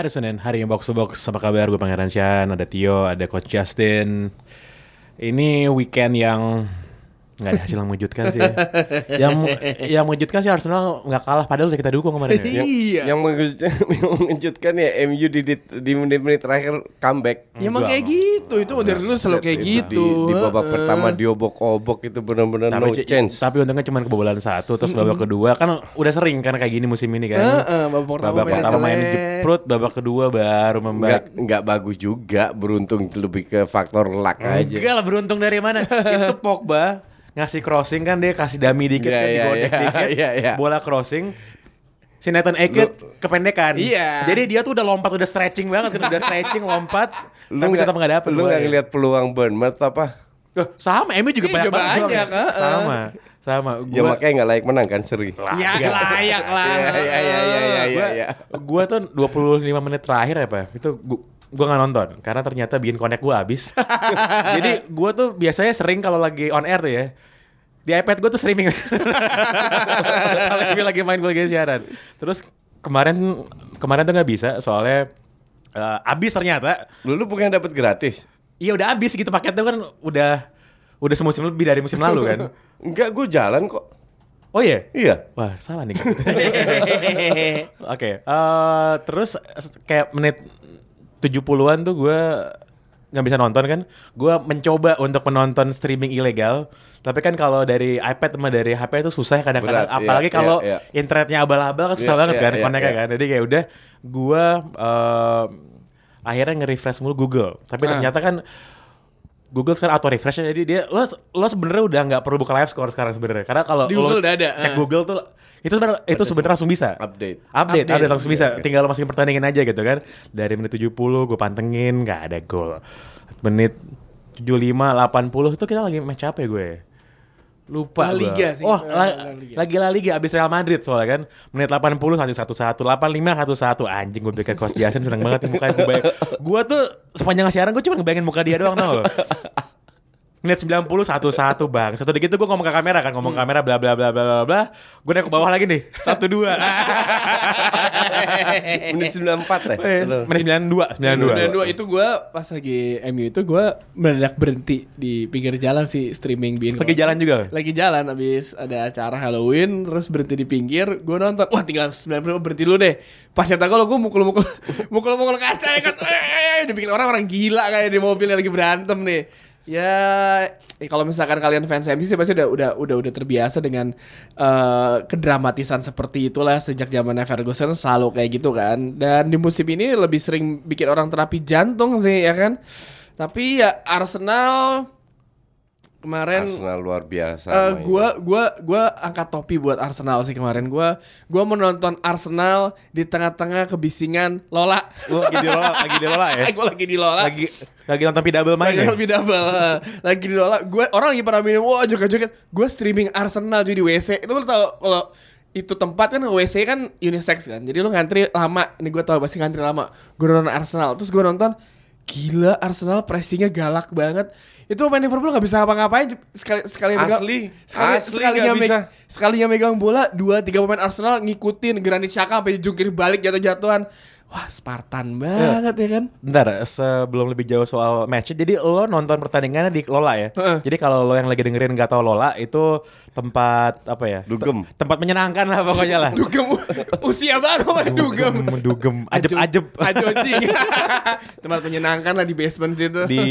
Hari Senin, hari yang box to box. Apa kabar? Gue Pangeran Chan, ada Tio, ada Coach Justin. Ini weekend yang nggak ada hasil yang mengejutkan sih. yang yang mengejutkan sih Arsenal nggak kalah padahal udah kita dukung kemarin. Ya. Iya. Yang mengejutkan, yang mengejutkan ya MU di di, di menit-menit terakhir comeback. Ya emang kayak gitu. Itu dari dulu selalu Set kayak itu. gitu. Di, di babak Heeh. pertama diobok-obok itu benar-benar no chance. tapi untungnya cuma kebobolan satu, terus babak kedua kan udah sering kan kayak gini musim ini kan. Heeh, babak pertama babak pertama main jeprut, babak kedua baru membaik. nggak bagus juga, beruntung itu lebih ke faktor luck aja. Enggak lah beruntung dari mana? itu Pogba ngasih crossing kan dia kasih dummy dikit Iya, kan iya, digodek iya, dikit. iya, iya. Bola crossing. Si Nathan Ake kependekan. Iya. Jadi dia tuh udah lompat udah stretching banget kan udah stretching lompat Lu tapi tetap nggak dapet Lu nggak bolanya. ngeliat peluang Bournemouth apa? Loh, sama Emi juga banyak juga banget. banyak. Sama. Sama. Ya Gua makanya nggak layak menang kan seri. Ya layak lah. Iya, iya, iya, iya, iya, gua, iya. tuh 25 menit terakhir ya Pak Itu gua, gua gak nonton Karena ternyata bikin connect gua habis Jadi gua tuh biasanya sering kalau lagi on air tuh ya Di iPad gua tuh streaming Kalau Emi lagi main lagi siaran Terus kemarin Kemarin tuh gak bisa soalnya eh, Habis ternyata Lu, lu bukan dapat gratis? Iya udah habis gitu paketnya kan udah Udah semusim lebih dari musim lalu kan Enggak, gue jalan kok. Oh iya? Iya. Wah, salah nih. Oke, eh, terus kayak menit 70-an tuh gue nggak bisa nonton kan. Gue mencoba untuk menonton streaming ilegal. Tapi kan kalau dari iPad sama dari HP itu susah ya kadang-kadang. Berat, iya, Apalagi kalau iya, iya. internetnya abal-abal kan susah Iya, banget iya, kan iya, connect-nya iya. kan. Jadi kayak udah gue eh, akhirnya nge-refresh mulu Google. Tapi Ah. ternyata kan Google sekarang auto refresh jadi dia lo lo sebenarnya udah nggak perlu buka live score sekarang sebenarnya. Karena kalau Di Google udah ada, cek ah. Google tuh itu sebenarnya itu sebenarnya langsung bisa. Update. update update, Update, langsung bisa. tinggal lo masukin pertandingan aja gitu kan. Dari menit 70 gue pantengin nggak ada gol. Menit 75 80 itu kita lagi match apa ya gue lupa La gua. Liga sih. oh La- la- Liga. lagi La Liga abis Real Madrid soalnya kan menit 80 satu satu satu 85 satu satu anjing gue pikir Coach Jason seneng banget nih mukanya gue bayang gue tuh sepanjang siaran gue cuma ngebayangin muka dia doang tau Menit 90 satu satu bang. Satu dikit tuh gue ngomong ke kamera kan, ngomong ke kamera bla bla bla bla bla bla. Gue naik ke bawah lagi nih. Satu dua. Menit 94 ya? Eh, Lu. Menit 92, 92. 92 itu gue pas lagi MU itu gue mendadak berhenti di pinggir jalan sih streaming bikin Lagi jalan juga. lagi jalan habis ada acara Halloween terus berhenti di pinggir gue nonton wah tinggal 90 berhenti dulu deh pas nyata kalau gue mukul mukul mukul mukul kaca ya kan eh dibikin orang orang gila kayak di mobil yang lagi berantem nih ya eh, kalau misalkan kalian fans MU sih pasti udah udah udah udah terbiasa dengan eh, kedramatisan seperti itulah sejak zaman Ferguson selalu kayak gitu kan. Dan di musim ini lebih sering bikin orang terapi jantung sih ya kan? Tapi ya Arsenal kemarin Arsenal luar biasa. Eh, mainnya. gua gua gua angkat topi buat Arsenal sih kemarin. Gua gua menonton Arsenal di tengah-tengah kebisingan Lola. Lu lagi di Lola, lagi di Lola ya. gua lagi di Lola. Lagi lagi nonton Pidabel main lagi ya. lebih double. eh. lagi di Lola. Gua orang lagi pada minum wah joget-joget. Gua streaming Arsenal jadi WC. Lu tau kalau itu tempat kan WC kan unisex kan. Jadi lu ngantri lama. Ini gua tau pasti ngantri lama. Gua nonton Arsenal. Terus gua nonton Gila Arsenal pressingnya galak banget Itu pemain Liverpool gak bisa apa-ngapain Sekali sekali megang- Asli, sekali, asli sekalinya, nggak bisa. sekalinya megang bola Dua tiga pemain Arsenal ngikutin Granit Xhaka sampai jungkir balik jatuh-jatuhan Wah Spartan banget ya kan Bentar, sebelum lebih jauh soal match, jadi lo nonton pertandingannya di Lola ya. Heeh. Jadi kalau lo yang lagi dengerin nggak tahu Lola itu tempat apa ya? Dugem. Te- tempat menyenangkan lah pokoknya lah. Dugem Usia baru main dugem Dugem, ajeb-ajeb Ajojing Tempat menyenangkan lah di basement situ di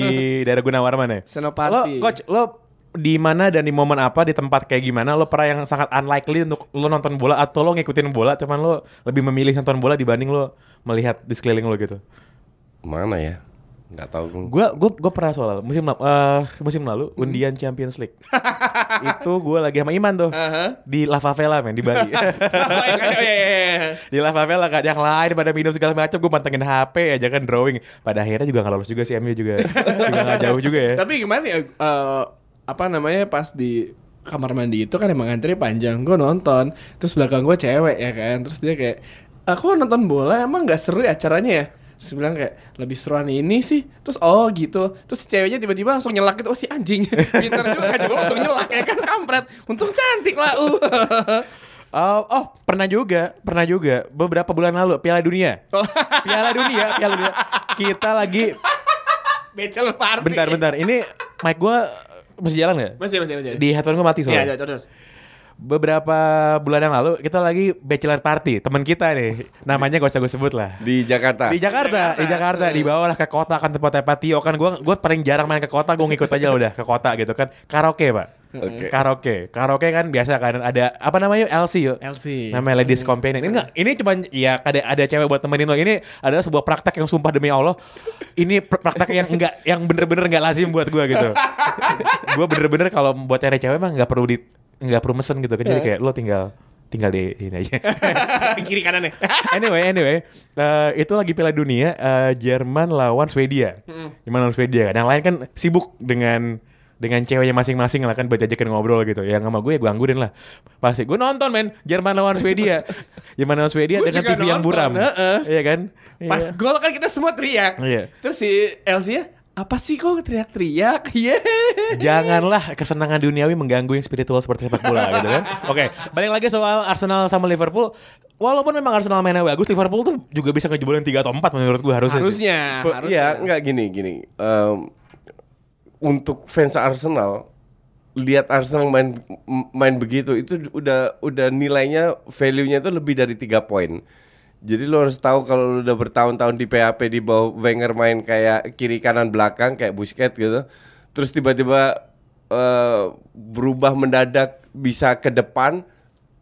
daerah Gunawarman ya. Senopati. Lo, coach, lo di mana dan di momen apa di tempat kayak gimana lo pernah yang sangat unlikely untuk lo nonton bola atau lo ngikutin bola cuman lo lebih memilih nonton bola dibanding lo melihat di sekeliling lo gitu. Mana ya? Nggak tahu gue. Gue gue pernah soal musim eh, musim lalu undian Champions League. itu gue lagi sama Iman tuh di La Favela men di Bali. Oh, iya, iya, iya, di La Favela gak ada yang lain pada minum segala macam gue pantengin HP aja kan drawing. Pada akhirnya juga gak lolos juga sih MU juga. juga gak jauh juga ya. Tapi gimana ya eh, apa namanya pas di kamar mandi itu kan emang antri panjang gue nonton. Terus belakang gue cewek ya kan? Terus dia kayak aku nonton bola emang nggak seru ya acaranya ya? Terus bilang kayak lebih seruan ini sih. Terus oh gitu. Terus ceweknya tiba-tiba langsung nyelak gitu oh si anjing. Pinter juga aja langsung nyelak ya kan? Kampret. Untung cantik lah uh. Oh, oh, pernah juga, pernah juga. Beberapa bulan lalu Piala Dunia. Oh. Piala Dunia, Piala Dunia. Kita lagi Bachelor party bentar bentar. Ini mic gua masih jalan nggak? masih masih masih Di headphone gua mati Iya, soalnya. iya, terus Beberapa bulan yang lalu kita lagi bachelor party teman kita nih. Namanya gak usah gue sebut lah. Di Jakarta. Di Jakarta, di Jakarta, di bawah lah ke kota kan tempat-tempat Tio kan gue gue paling jarang main ke kota gue ngikut aja udah ke kota gitu kan karaoke pak Oke. karaoke. Karaoke kan biasa kan ada apa namanya LC yuk LC. namanya ladies companion. Ini enggak ini cuma ya ada ada cewek buat temenin lo. Ini adalah sebuah praktek yang sumpah demi Allah. Ini pr- praktek yang enggak yang bener-bener enggak lazim buat gue gitu. Gue bener-bener kalau buat cari cewek mah nggak perlu di nggak perlu mesen gitu. Jadi kayak lo tinggal tinggal di ini aja. Kiri kanan ya. Anyway, anyway, eh, itu lagi Piala Dunia eh, Jerman lawan Swedia. Jerman lawan Swedia kan. Yang lain kan sibuk dengan dengan ceweknya masing-masing lah kan buat ajakin ngobrol gitu. Yang sama gue ya gue anggurin lah. Pasti gue nonton men Jerman lawan Swedia. Jerman lawan Swedia dengan TV yang nonton, buram. heeh. Iya kan? Pas Iya. gol kan kita semua teriak. Iya. Terus si Elsie ya, apa sih kok teriak-teriak? Iya. Janganlah kesenangan duniawi mengganggu yang spiritual seperti sepak bola gitu kan. Oke, balik lagi soal Arsenal sama Liverpool. Walaupun memang Arsenal mainnya bagus, Liverpool tuh juga bisa ngejebolin 3 atau 4 menurut gue harusnya. Harusnya, harusnya. Iya, enggak gini gini. Em, untuk fans Arsenal lihat Arsenal main main begitu itu udah udah nilainya value-nya itu lebih dari tiga poin. Jadi lo harus tahu kalau lo udah bertahun-tahun di PHP di bawah Wenger main kayak kiri kanan belakang kayak Busquets gitu. Terus tiba-tiba eh, berubah mendadak bisa ke depan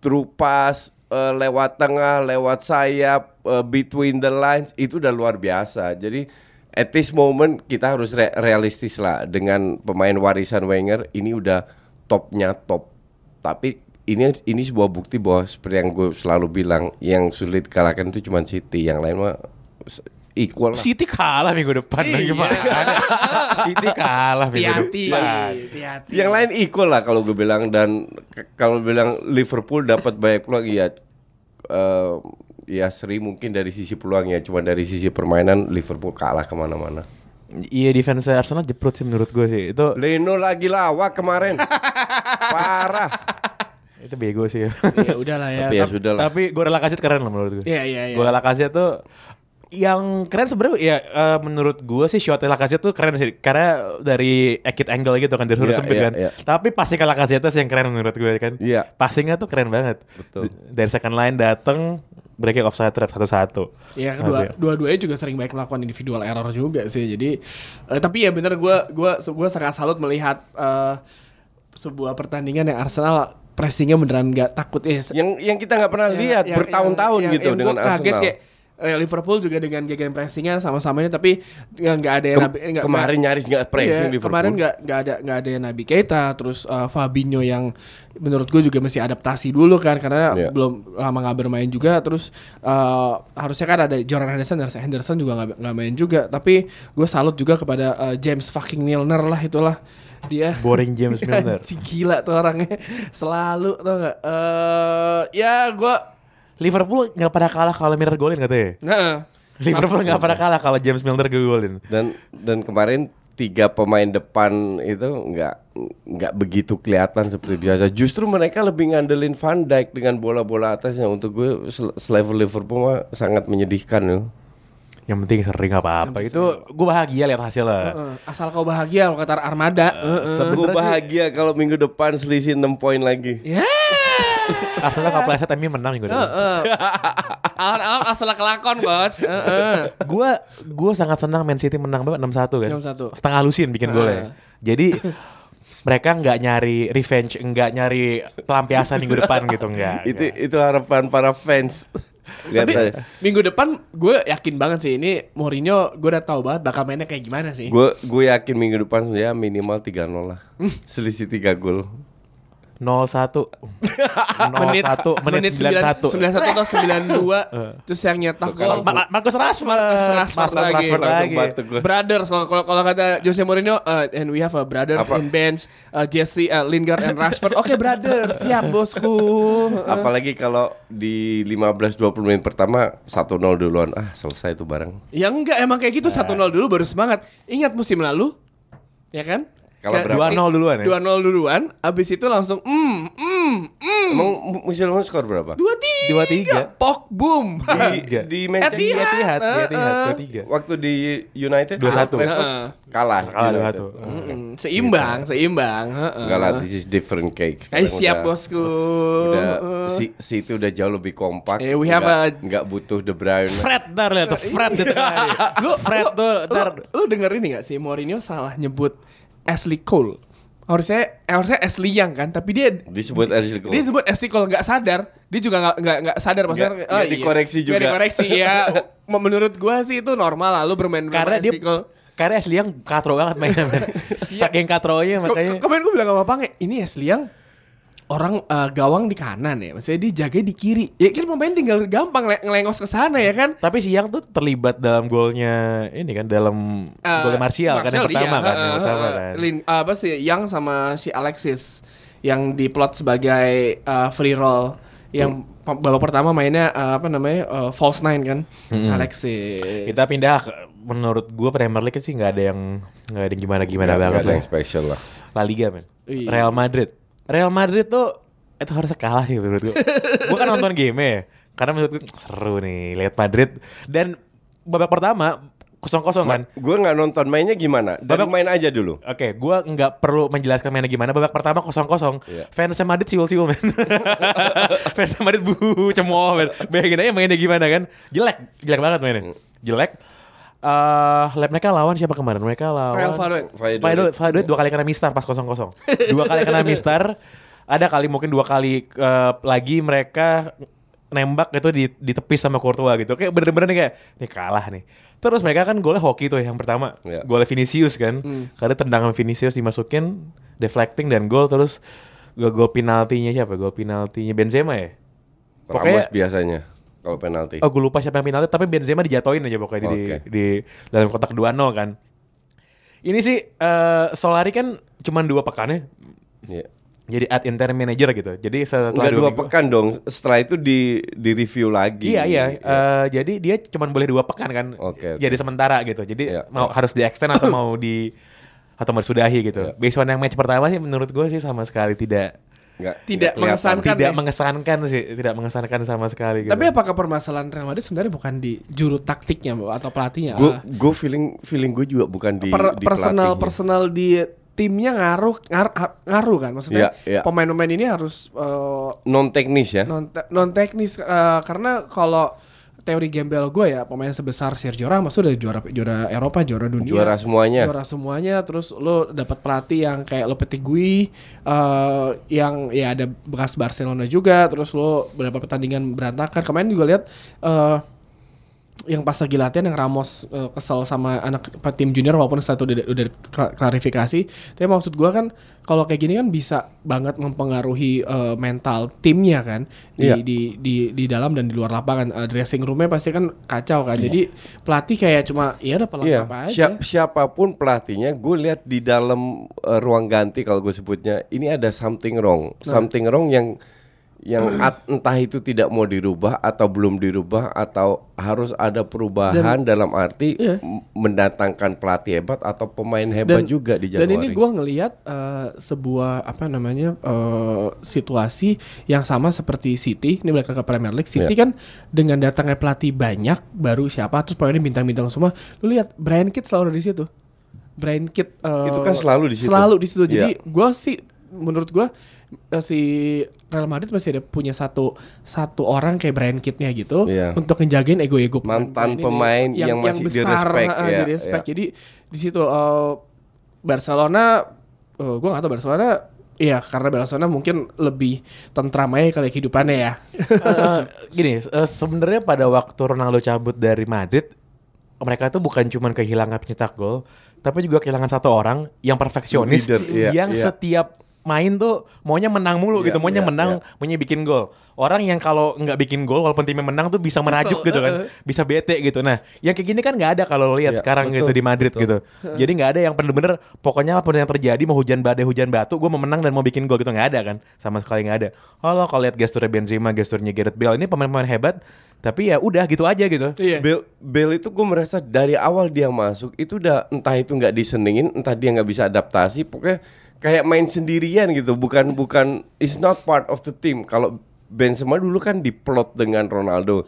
through pass eh, lewat tengah, lewat sayap, eh, between the lines itu udah luar biasa. Jadi at this moment kita harus re- realistis lah dengan pemain warisan Wenger ini udah topnya top. Tapi ini ini sebuah bukti bahwa seperti yang gue selalu bilang yang sulit kalahkan itu cuma City, yang lain mah equal lah. City kalah minggu depan Iya. gimana? City kalah minggu Hati-hati, depan. Yang lain equal lah kalau gue bilang dan kalau bilang Liverpool dapat banyak peluang ya eh, ya seri mungkin dari sisi peluang ya cuma dari sisi permainan Liverpool kalah ke mana-mana. Iya defense Arsenal jeprut sih menurut gue sih. Itu Leno lagi lawak kemarin, parah. itu bego sih. ya udahlah ya. Tapi ya sudah lah. Tapi gue Lacazette keren lah menurut gue. Iya, iya, iya. Gue Lacazette tuh yang keren sebenarnya ya eh, menurut gue sih shotnya Lacazette tuh keren sih karena dari akit angle gitu kan dari sudut Iya, sempit iya, kan. iya. Tapi passing ke Lacazette sih yang keren menurut gue kan. Iya. Passingnya tuh keren banget. Betul. D- Dari second line dateng breaking offside trap satu-satu. Ya kedua dua-duanya juga sering baik melakukan individual error juga sih. Jadi eh, tapi ya bener gue gua gua sangat salut melihat eh, sebuah pertandingan yang Arsenal pressingnya beneran nggak takut ya. Yang yang kita nggak pernah Yang- lihat bertahun-tahun gitu yang dengan gua kaget Arsenal. kayak Liverpool juga dengan gegen pressingnya sama-sama ini tapi nggak ada yang Kem- nabi- nggak- kemarin nyaris nggak pressing Iya, Liverpool. Kemarin nggak nggak ada nggak ada yang Nabi Keita terus eh, Fabinho yang menurut gue juga masih adaptasi dulu kan karena Iya. belum lama nggak bermain juga terus eh, harusnya kan ada Jordan Henderson Henderson- Henderson juga nggak nggak main juga tapi gue salut juga kepada eh, James fucking Milner lah itulah dia Boring James Milner. si gila tuh orangnya selalu tau nggak eh ya gue Liverpool nggak pernah kalah kalau Milner golin katanya. Heeh. Liverpool nggak pernah kalah kalau James Milner golin. dan dan kemarin tiga pemain depan itu nggak nggak begitu kelihatan seperti biasa. Justru mereka lebih ngandelin Van Dijk dengan bola-bola atasnya. Untuk gue sel- selevel Liverpool mah sangat menyedihkan ya. Yang penting sering apa-apa. Itu gue bahagia lihat hasilnya. Heeh. asal kau bahagia kalau kata Armada Heeh. Gue Sebenarnya sih bahagia kalau minggu depan selisih 6 poin lagi. ya Arsenal kalau pleset MU menang minggu depan. Awan-awan asal kelakon coach. Heeh. Gue gue sangat senang Man City menang banget 6-1 kan. 6-1. Setengah lusin bikin golnya. Jadi mereka nggak nyari revenge, nggak nyari pelampiasan minggu depan gitu nggak. itu nggak. itu harapan para fans. Lihat Tapi aja. minggu depan gue yakin banget sih ini Mourinho gue udah tahu banget bakal mainnya kayak gimana sih. Gue gue yakin minggu depan ya minimal 3-0 lah. Hmm. Selisih 3 gol. 0-1 menit 0-1 menit 91 91 atau 92 terus yang nyetak gol Ma- Ma- Marcus Rashford Marcus Rashford lagi. Brothers kalau kalau kalau kata Jose Mourinho uh, and we have a brothers Apa? in bench uh, Jesse uh, Lingard and Rashford. Oke brothers, siap bosku. Apalagi kalau di 15-20 menit pertama 1-0 duluan. Ah, selesai tuh bareng. Ya enggak emang kayak gitu 1-0 dulu baru semangat. Ingat musim lalu ya kan? Kalau berapa? 2-0 duluan ya 2-0 duluan, abis itu langsung mm, mm, mm. Emang mu- musim lalu skor berapa? Dua tiga, 2-3. pok boom. Di, Tiga. di Di Manchester Etihad. Etihad Uh-uh. 2-3 waktu di United 2-1. Trafford, Heeh. kalah. Kalah United. 2-1 Mm-mm, seimbang, seimbang. heeh. Enggak lah, this is different cake. Eh siap udah- bosku. Udah si, si itu udah jauh lebih kompak. Eh, we have nggak, a- nggak butuh De Bruyne. Fred ntar lihat tuh Fred di tengah lu Fred tuh lu denger ini gak sih Mourinho salah nyebut Ashley Cole harusnya eh, harusnya Ashley Young kan tapi dia Disebut Ashley Cole. dia sebut Ashley Cole nggak sadar dia juga nggak nggak nggak sadar maksudnya Nggak- nggak dikoreksi juga. nggak dikoreksi ya menurut gua sih itu normal lah lu bermain Karena dia Ashley Cole Karena Ashley yang katro banget mainnya men. Saking katronya makanya kemarin gue bilang sama Pange ini Ashley Young orang eh, gawang di kanan ya maksudnya dia jaga di kiri ya kan pemain tinggal gampang le- ngelengos ke sana ya kan Tapi si Yang tuh terlibat dalam golnya ini kan dalam Eh, golnya Martial, kan yang pertama iya. kan, yang Heeh, pertama heeh. kan. Lin- apa sih yang sama si Alexis yang diplot sebagai uh, free roll yang pa- babak pertama mainnya uh, apa namanya uh, false nine kan Alexis Kita pindah ke, menurut gua Premier League sih nggak ada yang nggak ada yang gimana gimana Nggak- banget nggak ada lah. yang special lah. La Liga men. Iya. Real Madrid. Real Madrid tuh itu harus kalah sih menurut gua. gua kan nonton game ya. Karena menurut gua seru nih lihat Madrid dan babak pertama kosong-kosong kan. Gue nggak nonton mainnya gimana. Dari Babak- main aja dulu. Oke, gua nggak perlu menjelaskan mainnya gimana. Babak pertama kosong-kosong. Iya. Fans Madrid siul-siul men. Fans Madrid bu cemooh men. Bayangin aja mainnya gimana kan. Jelek, jelek banget mainnya. Hmm. Jelek. Eh, lab mereka lawan siapa kemarin? Mereka lawan Real Valladolid. Dua kali kena mistar pas kosong-kosong. Dua kali kena mistar. Ada kali mungkin dua kali eh, lagi mereka nembak itu di, ditepis sama Courtois gitu. Kayak bener-bener nih kayak nih kalah nih. Terus mereka kan golnya hoki tuh yang pertama. Iya. Golnya Vinicius kan. Karena tendangan Vinicius dimasukin deflecting dan gol terus gol, gol penaltinya siapa? Gol penaltinya Benzema ya? Pokoknya- Ramos biasanya kalau penalti. Oh gue lupa siapa yang penalti tapi Benzema dijatuhin aja pokoknya di, Oke. di dalam kotak 2-0 kan. Ini sih eh, Solari kan cuma dua pekan ya. Iya. Jadi ad interim manager gitu. Jadi setelah Enggak dua minggu- pekan dong. Setelah itu di di review lagi. Iya iya. Eh, jadi dia cuma boleh dua pekan kan. Oke, oke. Jadi sementara gitu. Jadi Iya. mau harus di extend atau mau di atau mau disudahi gitu. Iya. Based on yang match pertama sih menurut gue sih sama sekali tidak Nggak, Tidak nggak mengesankan. tidak ya. mengesankan sih, tidak mengesankan sama sekali gitu. tapi apakah permasalahan Real Madrid sebenarnya bukan di juru taktiknya atau pelatihnya Gue Ah, gue feeling feeling gue juga bukan di, per- di personal pelatihnya. personal di timnya ngaruh ngar- ngaruh kan maksudnya Iya, iya. pemain-pemain ini harus eh, non teknis ya. non non teknis eh, karena kalau teori gembel gue ya pemain sebesar Sergio Ramos udah juara juara Eropa juara dunia Juara semuanya. juara semuanya terus lo dapat pelatih yang kayak Lopetegui eh yang ya ada bekas Barcelona juga terus lo beberapa pertandingan berantakan kemarin juga lihat eh yang pas lagi latihan yang Ramos eh, kesel sama anak tim junior walaupun satu udah, udah kla- klarifikasi. Tapi maksud gua kan kalau kayak gini kan bisa banget mempengaruhi eh, mental timnya kan di, Iya. di di di dalam dan di luar lapangan. Eh, dressing roomnya pasti kan kacau kan. Jadi pelatih kayak cuma ya udah pelengkap Iya, aja. Siap, siapa pun pelatihnya, gue lihat di dalam uh, ruang ganti kalau gue sebutnya, ini ada something wrong, Nah. something wrong yang yang at- entah itu tidak mau dirubah atau belum dirubah atau harus ada perubahan dalam arti Iya. mendatangkan pelatih hebat atau pemain hebat juga di dan Januari. ini gua ngelihat eh, sebuah apa namanya eh, situasi yang sama seperti City ini balik ke Premier League City Iya. kan dengan datangnya pelatih banyak baru siapa terus pemainnya bintang-bintang semua lu lihat Brian Kidd selalu ada di situ Brian Kidd eh, Itu kan selalu di situ. selalu di situ jadi Iya. gua sih menurut gua eh, si Real Madrid masih ada punya satu satu orang kayak Brian Kidd-nya gitu Iya. untuk ngejagain ego-ego Mantan ini pemain yang masih direspek, eh, iya, direspek. iya. Jadi di situ eh, Barcelona, eh, gue gak tahu Barcelona Iya, karena Barcelona mungkin lebih tentram aja kali kehidupannya ya. Eh, gini, eh, sebenarnya pada waktu Ronaldo cabut dari Madrid, mereka itu bukan cuma kehilangan pencetak gol, tapi juga kehilangan satu orang yang perfeksionis, Leader, iya, yang iya. setiap main tuh maunya menang mulu Iya, gitu, maunya iya, menang, iya. maunya bikin gol. Orang yang kalau nggak bikin gol, walaupun timnya menang tuh bisa merajuk Kesel, gitu kan, bisa bete gitu. Nah, yang kayak gini kan nggak ada kalau lihat Iya, sekarang betul, gitu di Madrid betul. gitu. Jadi nggak ada yang bener-bener pokoknya apa pun yang terjadi mau hujan badai hujan batu, gue mau menang dan mau bikin gol gitu nggak ada kan, sama sekali nggak ada. Halo kalau lihat gesturnya Benzema, gesturnya Gareth Bale ini pemain-pemain hebat, tapi ya udah gitu aja gitu. Iya. Bale, Bale itu gue merasa dari awal dia masuk itu udah entah itu nggak disenengin, entah dia nggak bisa adaptasi, pokoknya kayak main sendirian gitu, bukan bukan is not part of the team. Kalau Benzema dulu kan diplot dengan Ronaldo,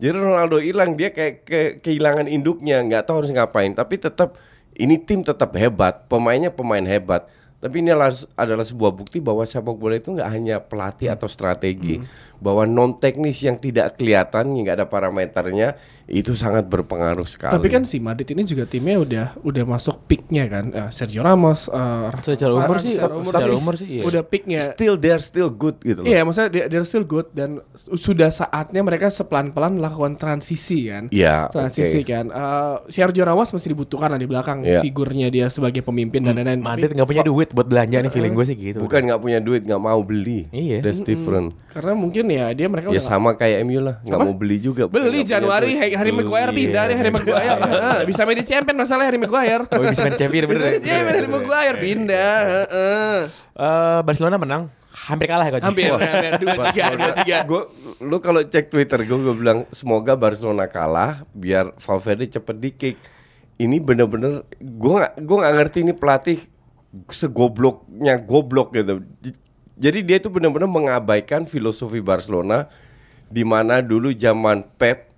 jadi Ronaldo hilang dia kayak ke- kehilangan induknya, nggak tahu harus ngapain. Tapi tetap ini tim tetap hebat, pemainnya pemain hebat. Tapi ini adalah, sebuah bukti bahwa sepak bola itu nggak hanya pelatih atau strategi, bahwa non teknis yang tidak kelihatan, yang nggak ada parameternya itu sangat berpengaruh sekali. Tapi kan si Madrid ini juga timnya udah udah masuk peaknya kan. Eh, Sergio Ramos, eh, Secara umur sih, secara umur secara umur sih iya. udah peaknya. still they're still good gitu loh. Iya, maksudnya dia they're still good dan sudah saatnya mereka sepelan-pelan melakukan transisi kan. Iya, Transisi oke. kan. Eh, Sergio Ramos masih dibutuhkan lah di belakang Iya. figurnya dia sebagai pemimpin dan lain-lain. Tapi- Madrid nggak punya duit buat belanja nih feeling gue sih gitu. Bukan nggak punya duit, nggak mau beli. Iya. That's different. karena mungkin ya dia mereka Ya udah sama kayak MU lah, nggak mau beli juga. beli punya Januari hari, hari Maguire pindah deh hari Maguire. Heeh, bisa main di champion masalah hari Maguire. Oh, bisa main champion, bener. bisa main di champion hari Maguire pindah heeh. Eh, Barcelona menang, hampir kalah ya hampir hampir. Dua tiga dua tiga Gue, lu kalau cek Twitter gue, gue bilang semoga Barcelona kalah biar Valverde cepet di kick. Ini bener-bener gue nggak gue nggak ngerti ini pelatih segobloknya goblok gitu. Jadi dia itu benar-benar mengabaikan filosofi Barcelona di mana dulu zaman Pep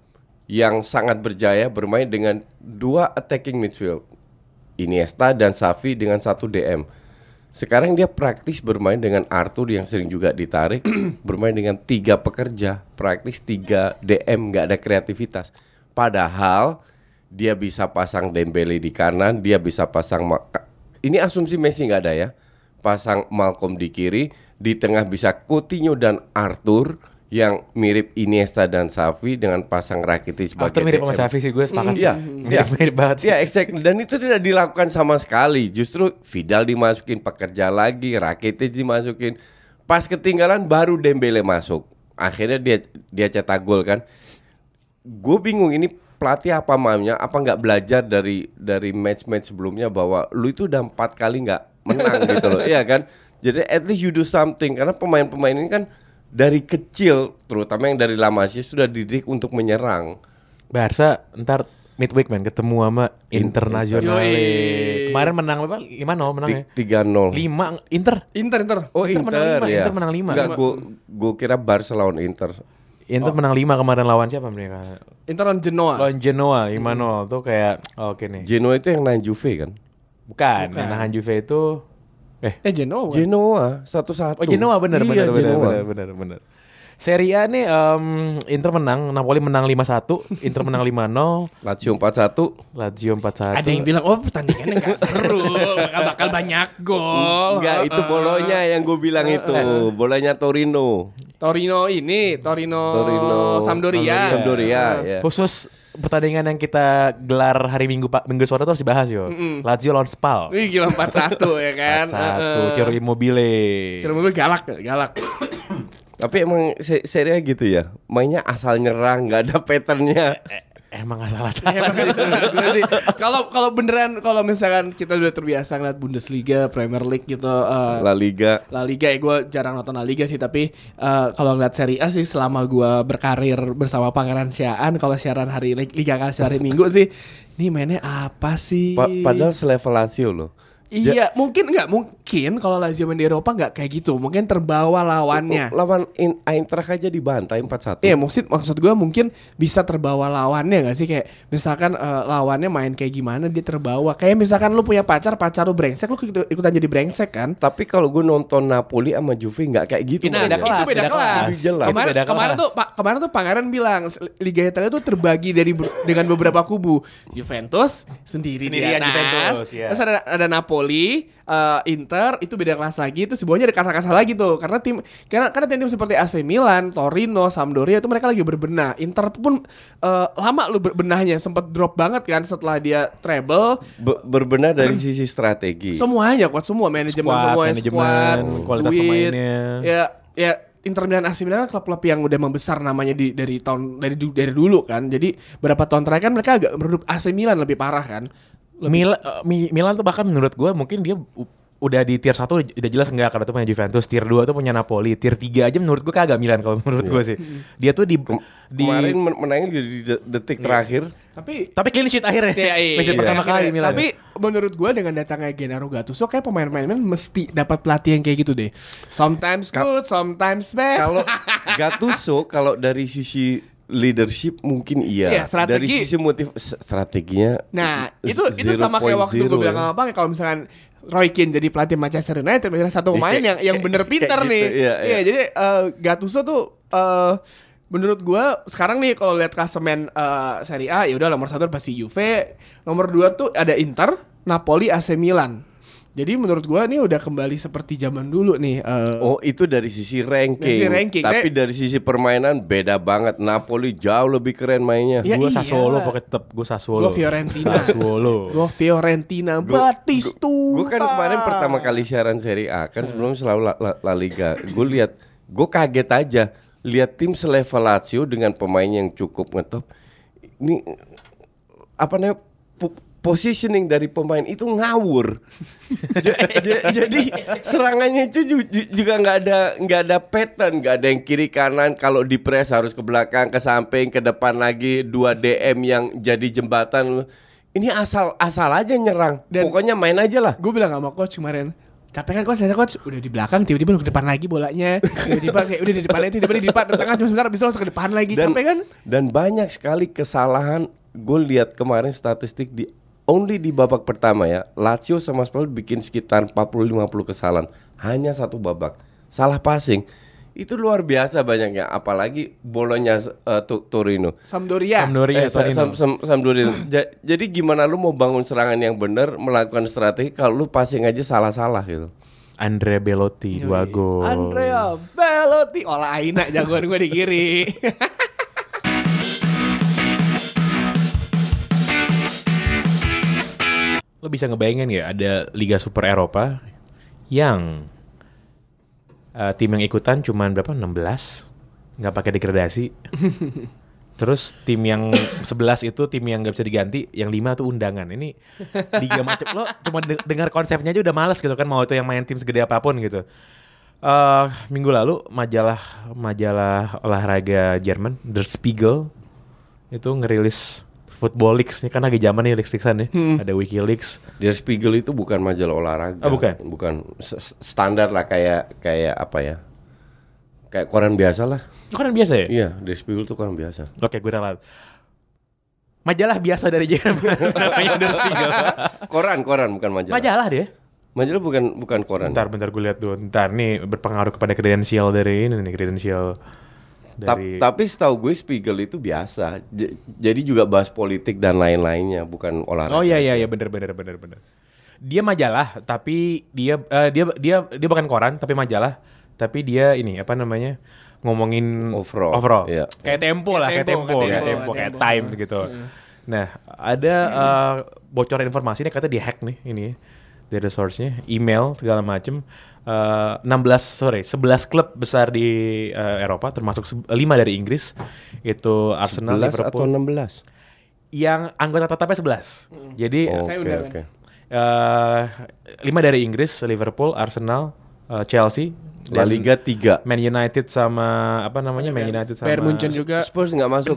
yang sangat berjaya bermain dengan dua attacking midfield. Iniesta dan Xavi dengan satu DM. Sekarang dia praktis bermain dengan Arthur yang sering juga ditarik, bermain dengan tiga pekerja, praktis tiga DM, nggak ada kreativitas. Padahal dia bisa pasang Dembele di kanan, dia bisa pasang Ma- ini asumsi Messi nggak ada ya, pasang Malcolm di kiri, di tengah bisa Coutinho dan Arthur yang mirip Iniesta dan Xavi dengan pasang Rakitic sebagai Arthur mirip sama DM. Xavi sih gue sepakat. Iya, mirip, mirip banget. sih. Iya, exactly. Dan itu tidak dilakukan sama sekali. Justru Vidal dimasukin pekerja lagi, Rakitic dimasukin. Pas ketinggalan baru Dembele masuk. Akhirnya dia dia cetak gol kan. Gue bingung ini pelatih apa maunya? Apa nggak belajar dari dari match-match sebelumnya bahwa lu itu udah empat kali nggak menang gitu loh, iya kan? Jadi at least you do something karena pemain-pemain ini kan dari kecil, terutama yang dari La Masia sudah dididik untuk menyerang. Barca ntar midweek man ketemu sama Internasional. Kemarin menang berapa? 5-0 menang ya. Tiga nol. 5 Inter. Inter Inter Oh Inter Inter, menang lima, ya. Inter menang lima. Enggak, gue gue kira Barca lawan Inter. Inter menang 5 kemarin lawan siapa mereka? Inter lawan Genoa Lawan Genoa 5-0 tuh kayak oh, oke nih. Genoa itu yang nahan Juve kan? Bukan, Bukan. yang nahan Juve itu eh eh Genoa bukan? Genoa satu-satu. Oh Genoa bener iya, bener bener, Genoa. bener bener bener. Serie A nih em, Inter menang, Napoli menang 5-1, Inter menang 5-0, Lazio 4-1. Lazio 4-1. ada yang bilang oh pertandingannya nggak seru bakal bakal banyak gol Enggak, itu bolonya yang gue bilang itu. Bolanya Torino. Torino ini Torino, Torino Sampdoria Sampdoria, ya. Khusus pertandingan yang kita gelar hari Minggu Pak Minggu sore tuh harus dibahas yo. Lazio lawan Spal. Wih gila 4-1 ya kan 4-1 Ciro Immobile. Ciro mobil galak galak Tapi emang se seri A gitu ya. Mainnya asal nyerang, nggak ada patternnya. Emang gak salah Ya, salah. makanya itu menurut gue sih. Kalau kalau beneran kalau misalkan kita udah terbiasa ngeliat Bundesliga, Premier League gitu, eh, La Liga. La Liga ya gue jarang nonton La Liga sih tapi eh, kalau ngeliat Serie A sih selama gue berkarir bersama Pangeran Siaan kalau siaran hari Liga kasih hari Minggu sih ini mainnya apa sih? Pa- padahal selevel Lazio loh. Iya mungkin nggak mungkin kalau Lazio main di Eropa nggak kayak gitu mungkin terbawa lawannya. Lawan in Eintracht aja dibantai 4-1. Iya maksud maksud gue mungkin bisa terbawa lawannya gak sih kayak misalkan eh, lawannya main kayak gimana dia terbawa kayak misalkan lu punya pacar pacar lu brengsek lu ikut- ikutan jadi brengsek kan Tapi kalau gue nonton Napoli sama Juve nggak kayak gitu. Nah, beda kelas, itu beda, beda kelas. kelas. Itu jelas. Kemarin, beda kemarin kelas. tuh Pak kemarin tuh Pangeran bilang Liga Italia tuh terbagi dari dengan beberapa kubu. Juventus sendiri Sendirian di atas. Juventus, ya. Terus ada ada Napoli Napoli, eh, Inter itu beda kelas lagi, itu sebawahnya ada kasa-kasa lagi tuh. Karena tim karena karena tim-tim seperti AC Milan, Torino, Sampdoria itu mereka lagi berbenah. Inter pun eh, lama lu berbenahnya, sempat drop banget kan setelah dia treble. Be- berbenah dari sisi strategi. Semuanya kuat semua manajemen Squad, semua manajemen, squad, kualitas duit. pemainnya. Ya ya Inter Milan AC Milan klub-klub yang udah membesar namanya di dari tahun dari dari dulu kan. Jadi beberapa tahun terakhir kan mereka agak meredup AC Milan lebih parah kan. Mil- eh, Mi- Milan tuh bahkan menurut gue mungkin dia udah di tier 1 udah jelas enggak karena tuh punya Juventus, tier 2 tuh punya Napoli, tier 3 aja menurut gue kagak Milan kalau menurut gue sih. Dia tuh di di Kemarin men- menangnya di de- detik terakhir. Tapi tapi clean sheet akhirnya. Iya, iya, clean sheet iya. pertama Akhirnya. kali Milan. Tapi menurut gue dengan datangnya Gennaro Gattuso kayak pemain-pemain Milan mesti dapat pelatih yang kayak gitu deh. Sometimes good, sometimes bad. Kalau Gattuso kalau dari sisi leadership mungkin iya. Iya, strategi. Dari sisi motif strateginya Nah, itu itu sama kayak waktu gue 0.0 bilang ya. sama Bang kalau misalkan Roy Keane jadi pelatih Manchester United misalnya satu pemain Iya, yang yang bener pinter gitu, nih. iya, iya. jadi eh, Gattuso tuh eh, menurut gua sekarang nih kalau lihat klasemen eh, Serie A ya udah nomor satu pasti Juve, nomor dua tuh ada Inter, Napoli, AC Milan. Jadi menurut gua nih udah kembali seperti zaman dulu nih. eh, Oh itu dari sisi ranking, Dari sisi ranking, tapi kayak- dari sisi permainan beda banget. Napoli jauh lebih keren mainnya. Ya gue iyalah. Sassuolo pokoknya tetap gue Sassuolo. Gua Fiorentina. Sassuolo. Gue Fiorentina, Batistuta. Gue kan kemarin pertama kali siaran Serie A kan sebelum selalu La, La- La Liga. Gue lihat, gue kaget aja lihat tim selevel Lazio dengan pemain yang cukup ngetop. Ini apa namanya positioning dari pemain itu ngawur. Jadi serangannya itu ju- ju- juga nggak ada nggak ada pattern, nggak ada yang kiri kanan. Kalau di press harus ke belakang, ke samping, ke depan lagi dua DM yang jadi jembatan. Ini asal asal aja nyerang. Dan- Pokoknya main aja lah. gue bilang sama coach kemarin capek kan coach saya coach udah di belakang tiba-tiba udah ke depan lagi bolanya tiba-tiba kayak udah di depan lagi tiba-tiba di depan di tengah cuma sebentar bisa langsung ke depan lagi dan capek kan dan banyak sekali kesalahan gue lihat kemarin statistik di only di babak pertama ya Lazio sama Spal bikin sekitar 40-50 kesalahan. Hanya satu babak. Salah passing. Itu luar biasa banyaknya apalagi bolonya eh, Tu- Torino. Sampdoria. Sampdoria Eh, Torino. Sam- Sam- Sampdoria. Ja- jadi gimana lu mau bangun serangan yang benar melakukan strategi kalau lu passing aja salah-salah gitu. Andre Belotti dua gol. Andrea Belotti. Olah Aina jagoan gue di kiri Lo bisa ngebayangin ya ada Liga Super Eropa yang eh, tim yang ikutan cuman berapa 16 nggak pakai degradasi. Terus tim yang 11 itu tim yang nggak bisa diganti, yang 5 tuh undangan. Ini liga macam lo cuma de- dengar konsepnya aja udah males gitu kan mau itu yang main tim segede apa pun gitu. eh minggu lalu majalah majalah olahraga Jerman Der Spiegel itu ngerilis Football Leaks ini kan lagi zaman nih leaks leaksan ya. Ada WikiLeaks. Der Spiegel itu bukan majalah olahraga. Oh, bukan? Bukan standar lah kayak kayak apa ya? Kayak koran biasa lah. Itu kan biasa ya? Iya, Der Spiegel itu koran biasa. Oke, gue ralat. Majalah biasa dari Jerman namanya Der Spiegel. Koran, koran bukan majalah. Majalah deh. Majalah bukan bukan koran. Bentar, bentar gue lihat dulu. Bentar, nih berpengaruh kepada kredensial dari ini nih, kredensial Ta- dari tapi setahu gue Spiegel itu biasa. J- jadi juga bahas politik dan lain-lainnya, bukan olahraga. Oh iya iya iya bener bener bener bener. Dia majalah tapi dia eh, dia dia dia bukan koran tapi majalah tapi dia ini apa namanya ngomongin Overall, overall. iya. Kayak tempo lah kayak Tempo, tempo kayak kayak Tempo, tempo kayak Tempo. time gitu. Nah ada eh, bocoran informasi ini katanya dihack nih ini dari source-nya email segala macem. Eh, 16 sorry 11 klub besar di eh, Eropa termasuk 5 dari Inggris itu Arsenal 11 Liverpool atau 16? yang anggota tetapnya 11. Jadi Oke, Saya undangan. oke. eh lima dari Inggris, Liverpool, Arsenal, eh, Chelsea, La dan Liga 3. Man United sama apa namanya Man United sama Bayern Munchen juga Spurs nggak masuk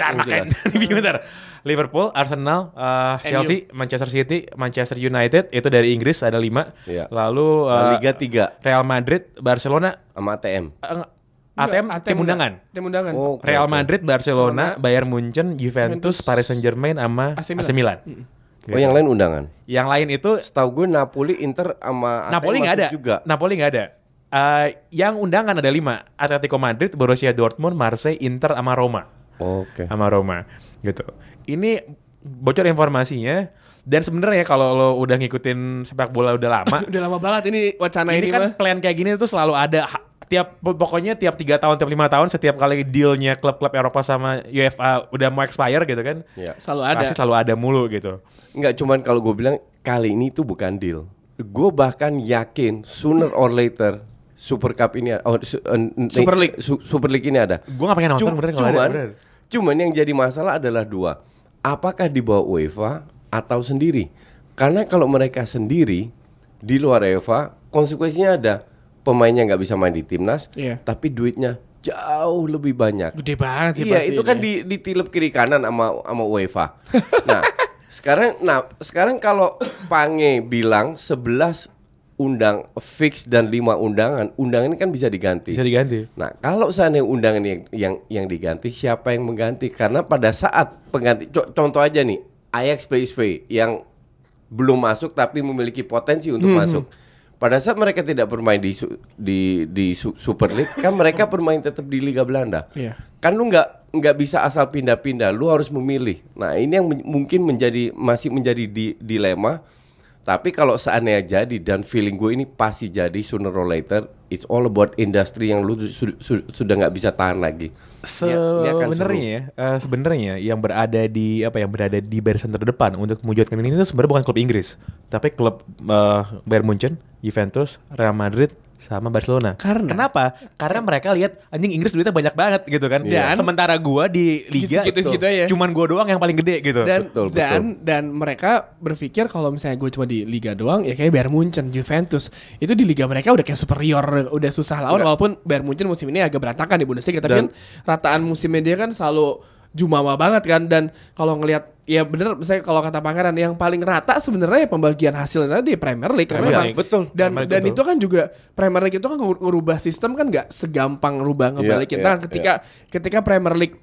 Bentar. Liverpool, Arsenal, eh, Chelsea, Manchester City, Manchester United itu dari Inggris ada lima. Iya. Lalu La eh, Liga 3 Real Madrid, Barcelona, sama ATM. eh, ATM, tim undangan. tim undangan Oh, oke, Real. Madrid, Barcelona, Bayern Munchen, Juventus, Juventus, Paris Saint Germain, sama AC AC Milan. Milan. Oh, yang lain undangan. Yang lain itu Setahu gue Napoli, Inter sama ATM Napoli nggak ada. juga. Napoli nggak ada. Eh, yang undangan ada lima. Atletico Madrid, Borussia Dortmund, Marseille, Inter, sama Roma. Oke. Sama Roma, gitu. Ini bocor informasinya dan sebenarnya kalau lo udah ngikutin sepak bola udah lama Udah lama banget ini wacana ini ini, kan mah. plan kayak gini tuh selalu ada tiap pokoknya tiap tiga tahun tiap lima tahun setiap kali dealnya klub-klub Eropa sama UEFA udah mau expire gitu kan Ya. Selalu ada. pasti selalu ada mulu gitu Enggak cuman kalau gue bilang kali ini tuh bukan deal. Gue bahkan yakin sooner or later Super Cup ini oh, su- eh, Super League. Su- Super League ini ada. gue gak pengen nonton Cu- bener kalau ada cuman, bener. cuman yang jadi masalah adalah dua. Apakah di bawah UEFA atau sendiri? Karena kalau mereka sendiri di luar UEFA, konsekuensinya ada pemainnya nggak bisa main di timnas, Iya. tapi duitnya jauh lebih banyak. Gede banget sih Iya, pasti itu kan ini. di ditilep kiri kanan sama sama UEFA. nah, sekarang nah sekarang kalau Pange bilang 11 undang fix dan 5 undangan, undangan ini kan bisa diganti. bisa diganti Nah, kalau seandainya undangan yang yang yang diganti, siapa yang mengganti? Karena pada saat pengganti co- contoh aja nih, Ajax PSV yang belum masuk tapi memiliki potensi untuk Hmm. masuk. Pada saat mereka tidak bermain di su- di di su- Super League, kan mereka bermain tetap di Liga Belanda. Iya. Kan lu nggak nggak bisa asal pindah-pindah, lu harus memilih. Nah, ini yang mungkin menjadi masih menjadi di- dilema. Tapi kalau seandainya jadi dan feeling gue ini pasti jadi sooner or later, it's all about industri yang lu su- su- sudah nggak bisa tahan lagi. Sebenarnya ya eh, sebenarnya yang berada di apa yang berada di barisan terdepan untuk mewujudkan ini itu sebenarnya bukan klub Inggris tapi klub eh, Bayern Munchen, Juventus, Real Madrid sama Barcelona. Karena? kenapa? Karena mereka lihat anjing Inggris duitnya banyak banget gitu kan. Iya. Dan- Sementara gua di liga Segitu-segitu aja. cuman gua doang yang paling gede gitu. dan Betul, betul. dan dan mereka berpikir kalau misalnya gue cuma di liga doang ya kayak Bayern Munchen, Juventus itu di liga mereka udah kayak superior, udah susah lawan walaupun Bayern Munchen musim ini agak berantakan di Bundesliga tapi Dan- kan rataan musimnya dia kan selalu jumawa banget kan dan kalau ngelihat ya bener misalnya kalau kata Pangeran yang paling rata sebenarnya pembagian hasilnya di Premier League karena Premier memang League, betul. dan Premier League, dan betul. itu kan juga Premier League itu kan ngerubah sistem kan nggak segampang rubah ngebalikin iya, nah ketika ketika Premier League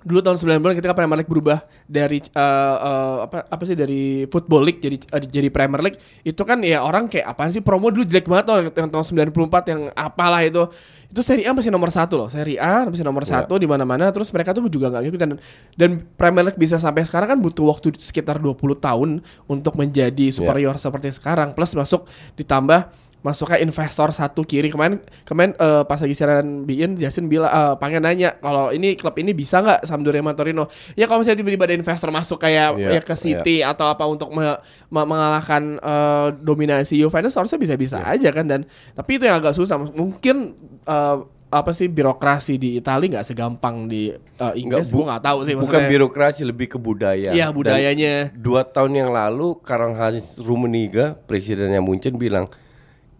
dulu tahun 90 ketika Premier League berubah dari eh, eh, apa apa sih dari Football League jadi eh, jadi Premier League itu kan ya orang kayak apaan sih promo dulu jelek banget tuh yang tahun 94 yang apalah itu. Itu Serie A masih nomor satu loh Serie A masih nomor Iya. satu di mana-mana terus mereka tuh juga nggak ngikutin. Dan, dan Premier League bisa sampai sekarang kan butuh waktu sekitar 20 tahun untuk menjadi superior seperti sekarang plus masuk ditambah masuknya investor satu kiri. Kemarin kemarin eh, pas lagi siaran Biin Jasin bilang eh, pengen nanya kalau ini klub ini bisa nggak Sampdoria sama Torino ya kalau misalnya tiba-tiba ada investor masuk kayak Iya, ya ke City atau apa untuk me- me- mengalahkan eh, dominasi Juventus harusnya bisa-bisa Iya. aja kan? Dan tapi itu yang agak susah. Mungkin eh, apa sih birokrasi di Italia nggak segampang di eh, Inggris? gue nggak tahu sih Bukan birokrasi lebih ke budaya. Iya, Dan budayanya. dua tahun yang lalu Karang Hans Rummenigge presidennya Munchen bilang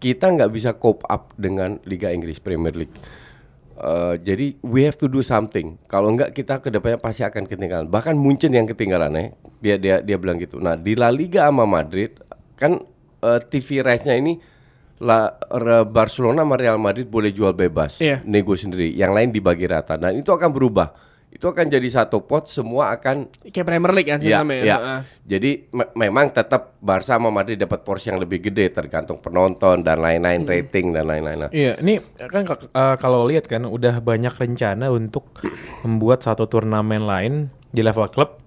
kita nggak bisa cope up dengan Liga Inggris Premier League. Eh, jadi we have to do something. Kalau nggak kita ke depannya pasti akan ketinggalan. Bahkan Munchen yang ketinggalan ya. Dia dia dia bilang gitu. Nah di La Liga sama Madrid kan eh, TV rights-nya ini La Re- Barcelona sama Real Madrid boleh jual bebas, Iya. nego sendiri. Yang lain dibagi rata. Dan itu akan berubah. Itu akan jadi satu pot. Semua akan kayak Premier League kan Iya, sistemnya iya. Heeh. Jadi me- memang tetap Barca sama Madrid dapat porsi yang lebih gede tergantung penonton dan lain-lain rating dan lain-lain. Iya, ini kan eh, kalau lihat kan udah banyak rencana untuk membuat satu turnamen lain di level klub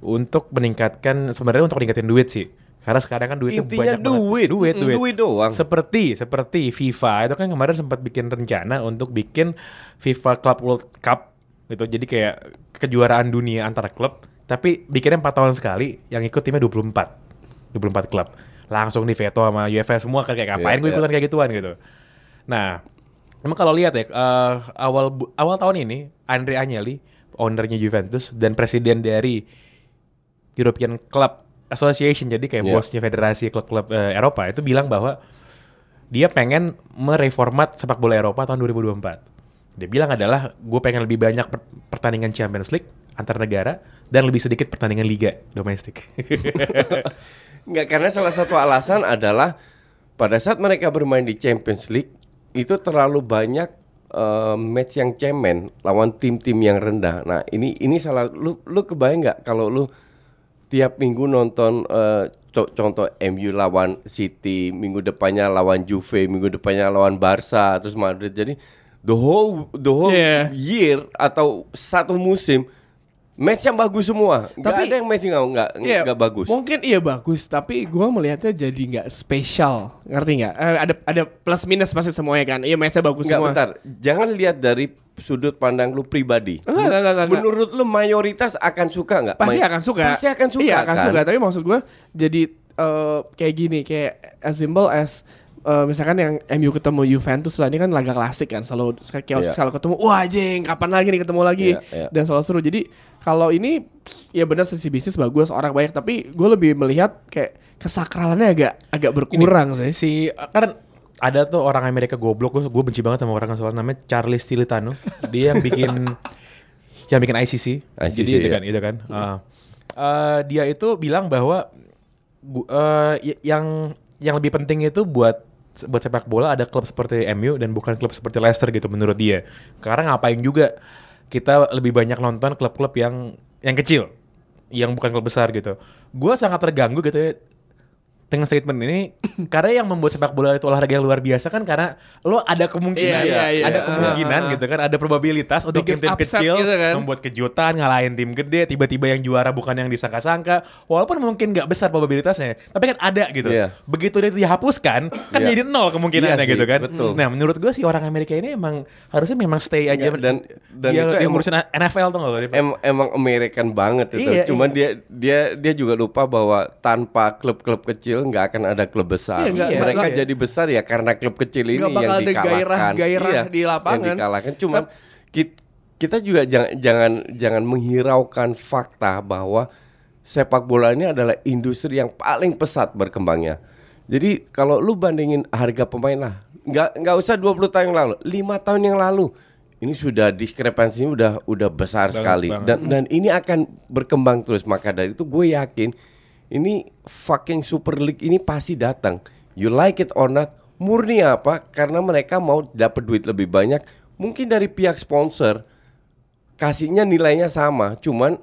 untuk meningkatkan sebenarnya untuk meningkatin duit sih. Karena sekarang kan duitnya Intinya banyak duit. banget. duit, duit, duit doang. Seperti seperti FIFA itu kan kemarin sempat bikin rencana untuk bikin FIFA Club World Cup gitu. Jadi kayak kejuaraan dunia antara klub, tapi bikinnya 4 tahun sekali, yang ikut timnya 24. 24 klub. Langsung di veto sama UEFA semua kan kayak ngapain Iya, gue iya. ikutan kayak gituan gitu. Nah, emang kalau lihat ya eh, awal awal tahun ini Andre Agnelli, ownernya Juventus dan presiden dari European Club Association jadi kayak Iya. bosnya federasi klub-klub eh, Eropa itu bilang bahwa dia pengen mereformat sepak bola Eropa tahun 2024. Dia bilang adalah gue pengen lebih banyak per- pertandingan Champions League antar negara dan lebih sedikit pertandingan liga domestik. Enggak karena salah satu alasan adalah pada saat mereka bermain di Champions League itu terlalu banyak eh, match yang cemen lawan tim-tim yang rendah. Nah, ini ini salah lu lu kebayang nggak kalau lu tiap minggu nonton eh, co- contoh MU lawan City, minggu depannya lawan Juve, minggu depannya lawan Barca, terus Madrid. Jadi the whole the whole Yeah. year atau satu musim Match yang bagus semua. Gak Tapi- ada yang match yang nggak nggak Iya, nggak bagus. Mungkin iya bagus, tapi gua melihatnya jadi nggak spesial, ngerti nggak? Eh, ada ada plus minus pasti semuanya kan. Iya matchnya bagus Enggak semua. bentar. Jangan lihat dari sudut pandang lu pribadi. Enggak, enggak, enggak, enggak. Menurut lu mayoritas akan suka nggak? Pasti May- akan suka. Pasti akan suka. Iya akan kan? suka. Tapi maksud gua jadi eh, kayak gini, kayak as simple as eh, misalkan yang MU ketemu Juventus lah ini kan laga klasik kan selalu kayak Iya. kalau ketemu wah jeng kapan lagi nih ketemu lagi Iya, iya. dan selalu seru jadi kalau ini ya benar sisi bisnis bagus orang banyak tapi gue lebih melihat kayak kesakralannya agak agak berkurang sih Si kan ada tuh orang Amerika goblok gue gue benci banget sama orang soalnya namanya Charlie Stilitano. Dia yang bikin yang bikin ICC. ICC, Jadi itu ya. kan, itu kan. Ah. Eh, dia itu bilang bahwa eh, y- yang yang lebih penting itu buat buat sepak bola ada klub seperti MU dan bukan klub seperti Leicester gitu menurut dia. Karena ngapain juga kita lebih banyak nonton klub-klub yang yang kecil, yang bukan klub besar gitu. Gua sangat terganggu gitu ya dengan statement ini karena yang membuat sepak bola itu olahraga yang luar biasa kan karena lo ada kemungkinan Iya, iya, iya. ada kemungkinan Ah, ah. gitu kan ada probabilitas untuk tim-tim kecil gitu kan. membuat kejutan ngalahin tim gede tiba-tiba yang juara bukan yang disangka-sangka walaupun mungkin nggak besar probabilitasnya tapi kan ada gitu Iya. begitu dia dihapuskan kan Iya. jadi nol kemungkinannya sih, gitu kan betul. nah menurut gue sih orang Amerika ini emang harusnya memang stay aja Nggak, dan- dan dia, itu dia emang- ngurusin NFL tuh nggak lo? Dia- Em- emang American banget itu. Iya, Cuman iya. dia dia dia juga lupa bahwa tanpa klub-klub kecil nggak akan ada klub besar. Iya, nggak- Mereka nggak- jadi besar ya karena klub kecil ini bakal yang ada dikalahkan. gairah-gairah Iya, di lapangan. Yang dikalahkan. Cuman kit- kita juga jangan jangan jangan menghiraukan fakta bahwa sepak bola ini adalah industri yang paling pesat berkembangnya. Jadi kalau lu bandingin harga pemain lah, nggak nggak usah 20 tahun yang lalu, lima tahun yang lalu ini sudah diskrepansinya udah udah besar Banget, sekali banget. dan dan ini akan berkembang terus. Maka dari itu gue yakin ini fucking Super League ini pasti datang. You like it or not, murni apa? Karena mereka mau dapat duit lebih banyak. Mungkin dari pihak sponsor kasihnya nilainya sama, cuman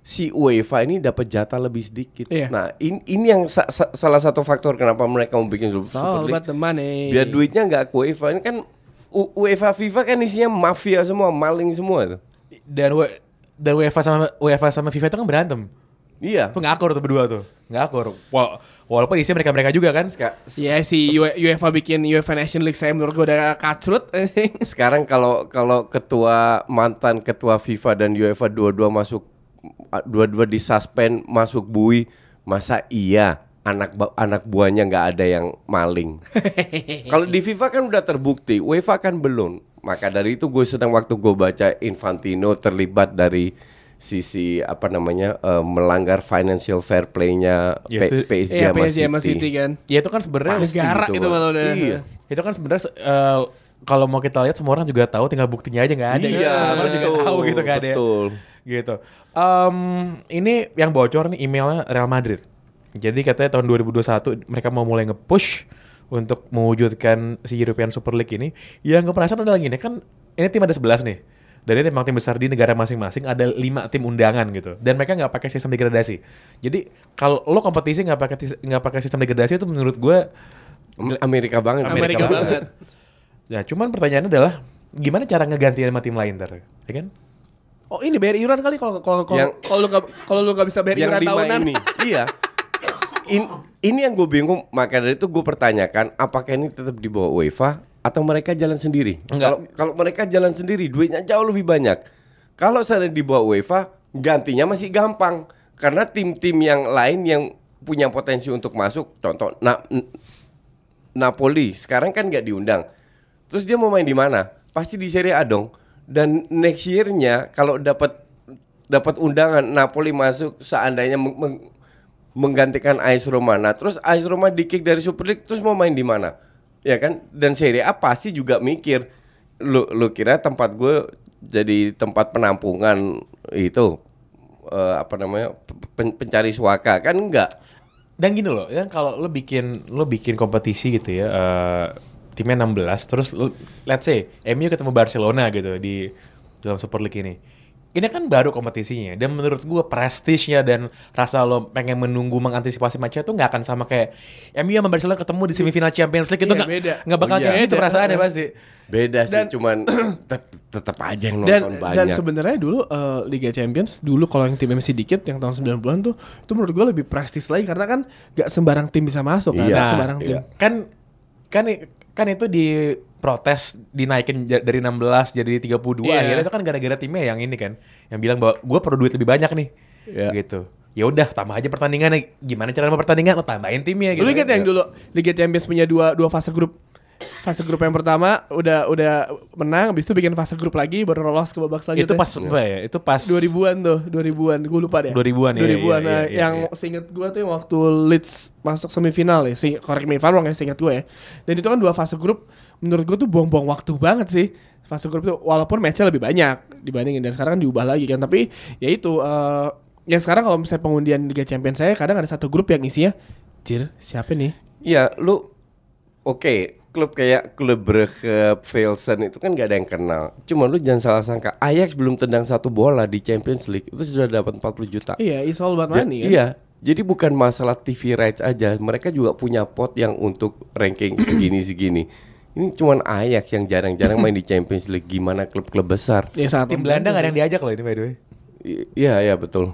si UEFA ini dapat jatah lebih sedikit. Iya. Nah, in- ini yang sa- sa- salah satu faktor kenapa mereka mau bikin Super It's all League. about the money. Biar duitnya nggak ke UEFA ini kan U- UEFA FIFA kan isinya mafia semua, maling semua tuh. dan dan UEFA sama UEFA sama FIFA itu kan berantem Iya. Tuh ngakur tuh berdua tuh. Ngakur. Wal walaupun isinya mereka-mereka juga kan. Iya si UEFA bikin UEFA Nation League saya menurut gue udah kacrut. Sekarang kalau kalau ketua mantan ketua FIFA dan UEFA dua-dua masuk dua-dua disuspend masuk bui, masa iya anak anak buahnya nggak ada yang maling? kalau di FIFA kan udah terbukti, UEFA kan belum. Maka dari itu gue sedang waktu gue baca Infantino terlibat dari sisi apa namanya eh, melanggar financial fair play-nya Ya, P- PSG Iya sama PSG sama City. City kan. Ya itu kan sebenarnya Negara gitu, itu malah udah. Iya. itu kan sebenarnya eh, kalau mau kita lihat semua orang juga tahu tinggal buktinya aja nggak ada. Iya, semua orang juga tahu gitu nggak ada. betul. Gitu. Em, ini yang bocor nih emailnya Real Madrid. Jadi katanya tahun 2021 mereka mau mulai nge-push untuk mewujudkan si European Super League ini. Yang keperasaan adalah gini kan ini tim ada 11 nih. Dan ini memang tim besar di negara masing-masing ada lima tim undangan gitu. Dan mereka nggak pakai sistem degradasi. Jadi kalau lo kompetisi nggak pakai nggak pakai sistem degradasi itu menurut gue Amerika banget. Amerika, banget. Ya, cuman pertanyaannya adalah gimana cara ngegantiin sama tim lain ntar, ya kan? Oh ini bayar iuran kali kalau kalau kalau kalau lu nggak kalau lu nggak bisa bayar yang iuran lima tahunan. ini iya In- ini yang gue bingung maka dari itu gue pertanyakan apakah ini tetap di bawah UEFA atau mereka jalan sendiri? Kalau kalau mereka jalan sendiri duitnya jauh lebih banyak. Kalau saya di bawah UEFA gantinya masih gampang. Karena tim-tim yang lain yang punya potensi untuk masuk contoh na Napoli sekarang kan nggak diundang. Terus dia mau main di mana? Pasti di Serie A dong. Dan next year-nya kalau dapat dapat undangan Napoli masuk seandainya meng- meng- menggantikan AS Roma. Nah, terus AS Roma di kick dari Super League terus mau main di mana? Ya kan? Dan Serie A pasti juga mikir lu lu kira tempat gue jadi tempat penampungan itu eh, apa namanya? pen- pencari suaka kan enggak. Dan gini loh, kan kalau lo bikin lo bikin kompetisi gitu ya, eh, timnya 16, terus lo, let's say MU ketemu Barcelona gitu di dalam Super League ini. Ini kan baru kompetisinya dan menurut gue prestisnya dan rasa lo pengen menunggu mengantisipasi matchnya tuh nggak akan sama kayak MU sama Barcelona ketemu di semifinal Champions League itu Iya, nggak beda. nggak bakal Oh, iya. kayak gitu perasaannya pasti. Beda sih, Dan- cuman tet- tetap aja yang dan nonton dan banyak. sebenarnya dulu eh, Liga Champions dulu kalau yang tim MC dikit yang tahun 90-an tuh itu menurut gue lebih prestis lagi karena kan gak sembarang tim bisa masuk kan Iya, sembarang tim iya. Kan kan kan itu di protes dinaikin dari 16 jadi 32 Iya. akhirnya itu kan gara-gara timnya yang ini kan yang bilang bahwa gue perlu duit lebih banyak nih Iya. gitu ya udah tambah aja pertandingannya gimana cara pertandingan lo tambahin timnya gitu Lu inget yang dulu Liga Champions punya dua dua fase grup. Fase grup yang pertama udah udah menang, habis itu bikin fase grup lagi baru lolos ke babak itu selanjutnya. pas apa ya itu pas 2000-an tuh, 2000-an. Gue lupa deh. 2000-an, iya, 2000-an. iya, nah, iya, yang iya. seinget gue tuh yang waktu Leeds masuk semifinal ya. Sing, correct me if wrong ya, seinget gue ya. Dan itu kan dua fase grup menurut gue tuh buang-buang waktu banget sih. Fase grup itu walaupun matchnya lebih banyak dibandingin dan sekarang kan diubah lagi kan. Tapi ya itu eh, ya sekarang kalau misalnya pengundian Liga Champions saya kadang ada satu grup yang isinya Cir, siapa nih? Iya, lu oke, klub kayak klub Brugge, Velsen itu kan gak ada yang kenal. Cuma lu jangan salah sangka, Ajax belum tendang satu bola di Champions League itu sudah dapat 40 juta. Iya, it's all about Ja- money kan. Iya. Jadi bukan masalah TV rights aja, mereka juga punya pot yang untuk ranking segini-segini. Ini cuman Ajax yang jarang-jarang main di Champions League. Gimana klub-klub besar? Ya, tim Belanda membantu gak ada yang diajak loh ini by the way Iya, iya betul.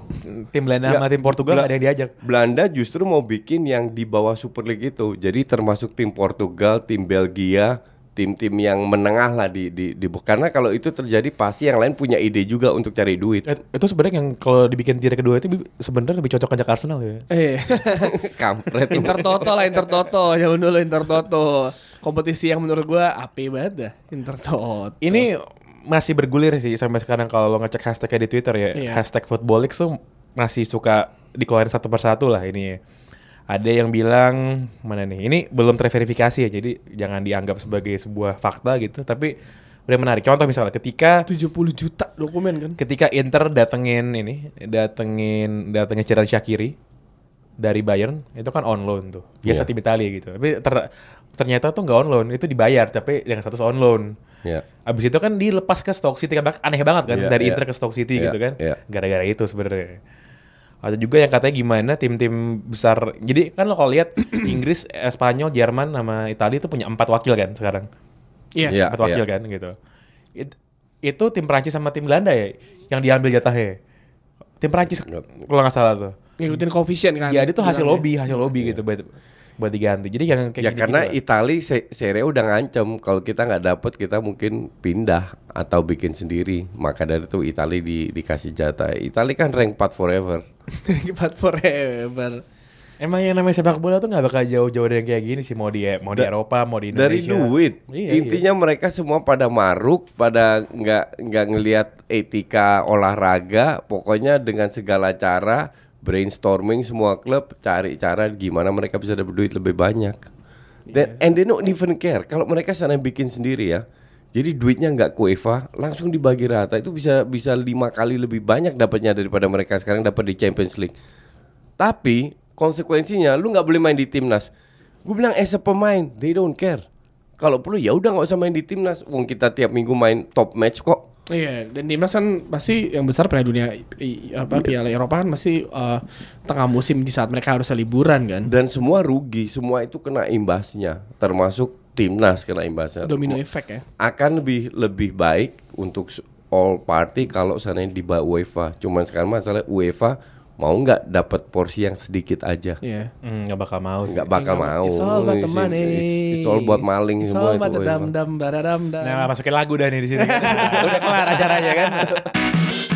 tim Belanda Nggak, sama tim Portugal gak ada yang diajak Belanda justru mau bikin yang di bawah Super League itu. Jadi termasuk tim Portugal, tim Belgia, tim-tim yang menengah lah di di, di karena kalau itu terjadi pasti yang lain punya ide juga untuk cari duit. Eh, itu sebenarnya yang kalau dibikin tier kedua itu sebenarnya lebih cocok ajak Arsenal ya Eh, Kampret. Inter Toto lah Inter Toto zaman dulu Inter Toto. Kompetisi yang menurut gua api banget dah Inter Toto. Ini masih bergulir sih sampai sekarang kalau lo ngecek hashtagnya di Twitter ya. Iya. Hashtag Footballix tuh masih suka dikeluarin satu persatu lah ini. Ada yang bilang mana nih? Ini belum terverifikasi ya, jadi jangan dianggap sebagai sebuah fakta gitu. Tapi udah menarik. Contoh misalnya ketika 70 juta dokumen kan. ketika Inter datengin ini, datengin datengin Xherdan Shaqiri dari Bayern, itu kan on loan tuh. Biasa Iya. tim Italia gitu. Tapi ter- ternyata tuh nggak on loan, itu dibayar tapi yang status on loan. Ya. Abis itu kan dilepas ke Stoke City kan aneh banget kan Iya, dari iya. Inter ke Stoke City Iya, gitu kan. iya. Gara-gara itu sebenarnya. Ada juga yang katanya gimana tim-tim besar. Jadi kan lo kalau lihat Inggris, Spanyol, Jerman sama Italia itu punya empat wakil kan sekarang. Iya. Iya. empat wakil kan gitu. It- itu tim Prancis sama tim Belanda ya yang diambil jatahnya. Tim Prancis kalau nggak salah tuh. Ngikutin koefisien kan. Jadi itu hasil lobby, hasil lobby gitu buat buat diganti. Jadi yang kayak Ya gini-gini karena lah. Itali se Serie udah ngancem kalau kita nggak dapet kita mungkin pindah atau bikin sendiri. Maka dari itu Itali di, dikasih jatah. Itali kan rank 4 forever. Empat forever. Emang yang namanya sepak bola tuh nggak bakal jauh-jauh dari yang kayak gini sih mau di mau di Da- Eropa mau di Dari Indonesia. duit. Iya, Intinya mereka semua pada maruk, pada nggak nggak ngelihat etika olahraga. Pokoknya dengan segala cara brainstorming semua klub cari cara gimana mereka bisa dapat duit lebih banyak. Dan and they don't even care kalau mereka sana bikin sendiri ya. Jadi duitnya nggak ke UEFA, langsung dibagi rata itu bisa bisa lima kali lebih banyak dapatnya daripada mereka sekarang dapat di Champions League. Tapi konsekuensinya lu nggak boleh main di timnas. Gue bilang as a pemain, they don't care. Kalau perlu ya udah nggak usah main di timnas. Wong kita tiap minggu main top match kok. Iya, dan timnas kan pasti yang besar Piala Dunia i- apa Piala Eropa kan masih eh, tengah musim di saat mereka harus liburan kan. Dan semua rugi, semua itu kena imbasnya, termasuk timnas kena imbasnya. Domino effect ya. Akan lebih lebih baik untuk all party kalau seandainya di bawah UEFA. Cuman sekarang masalah UEFA mau nggak dapat porsi yang sedikit aja. Iya. Hmm, nggak bakal mau. sih. Nggak bakal mau. It's- money. It's, it's all buat maling It's semua about itu UEFA. dam dam baradam dam. Nah, masukin lagu dah nih di sini. Udah kelar acaranya kan.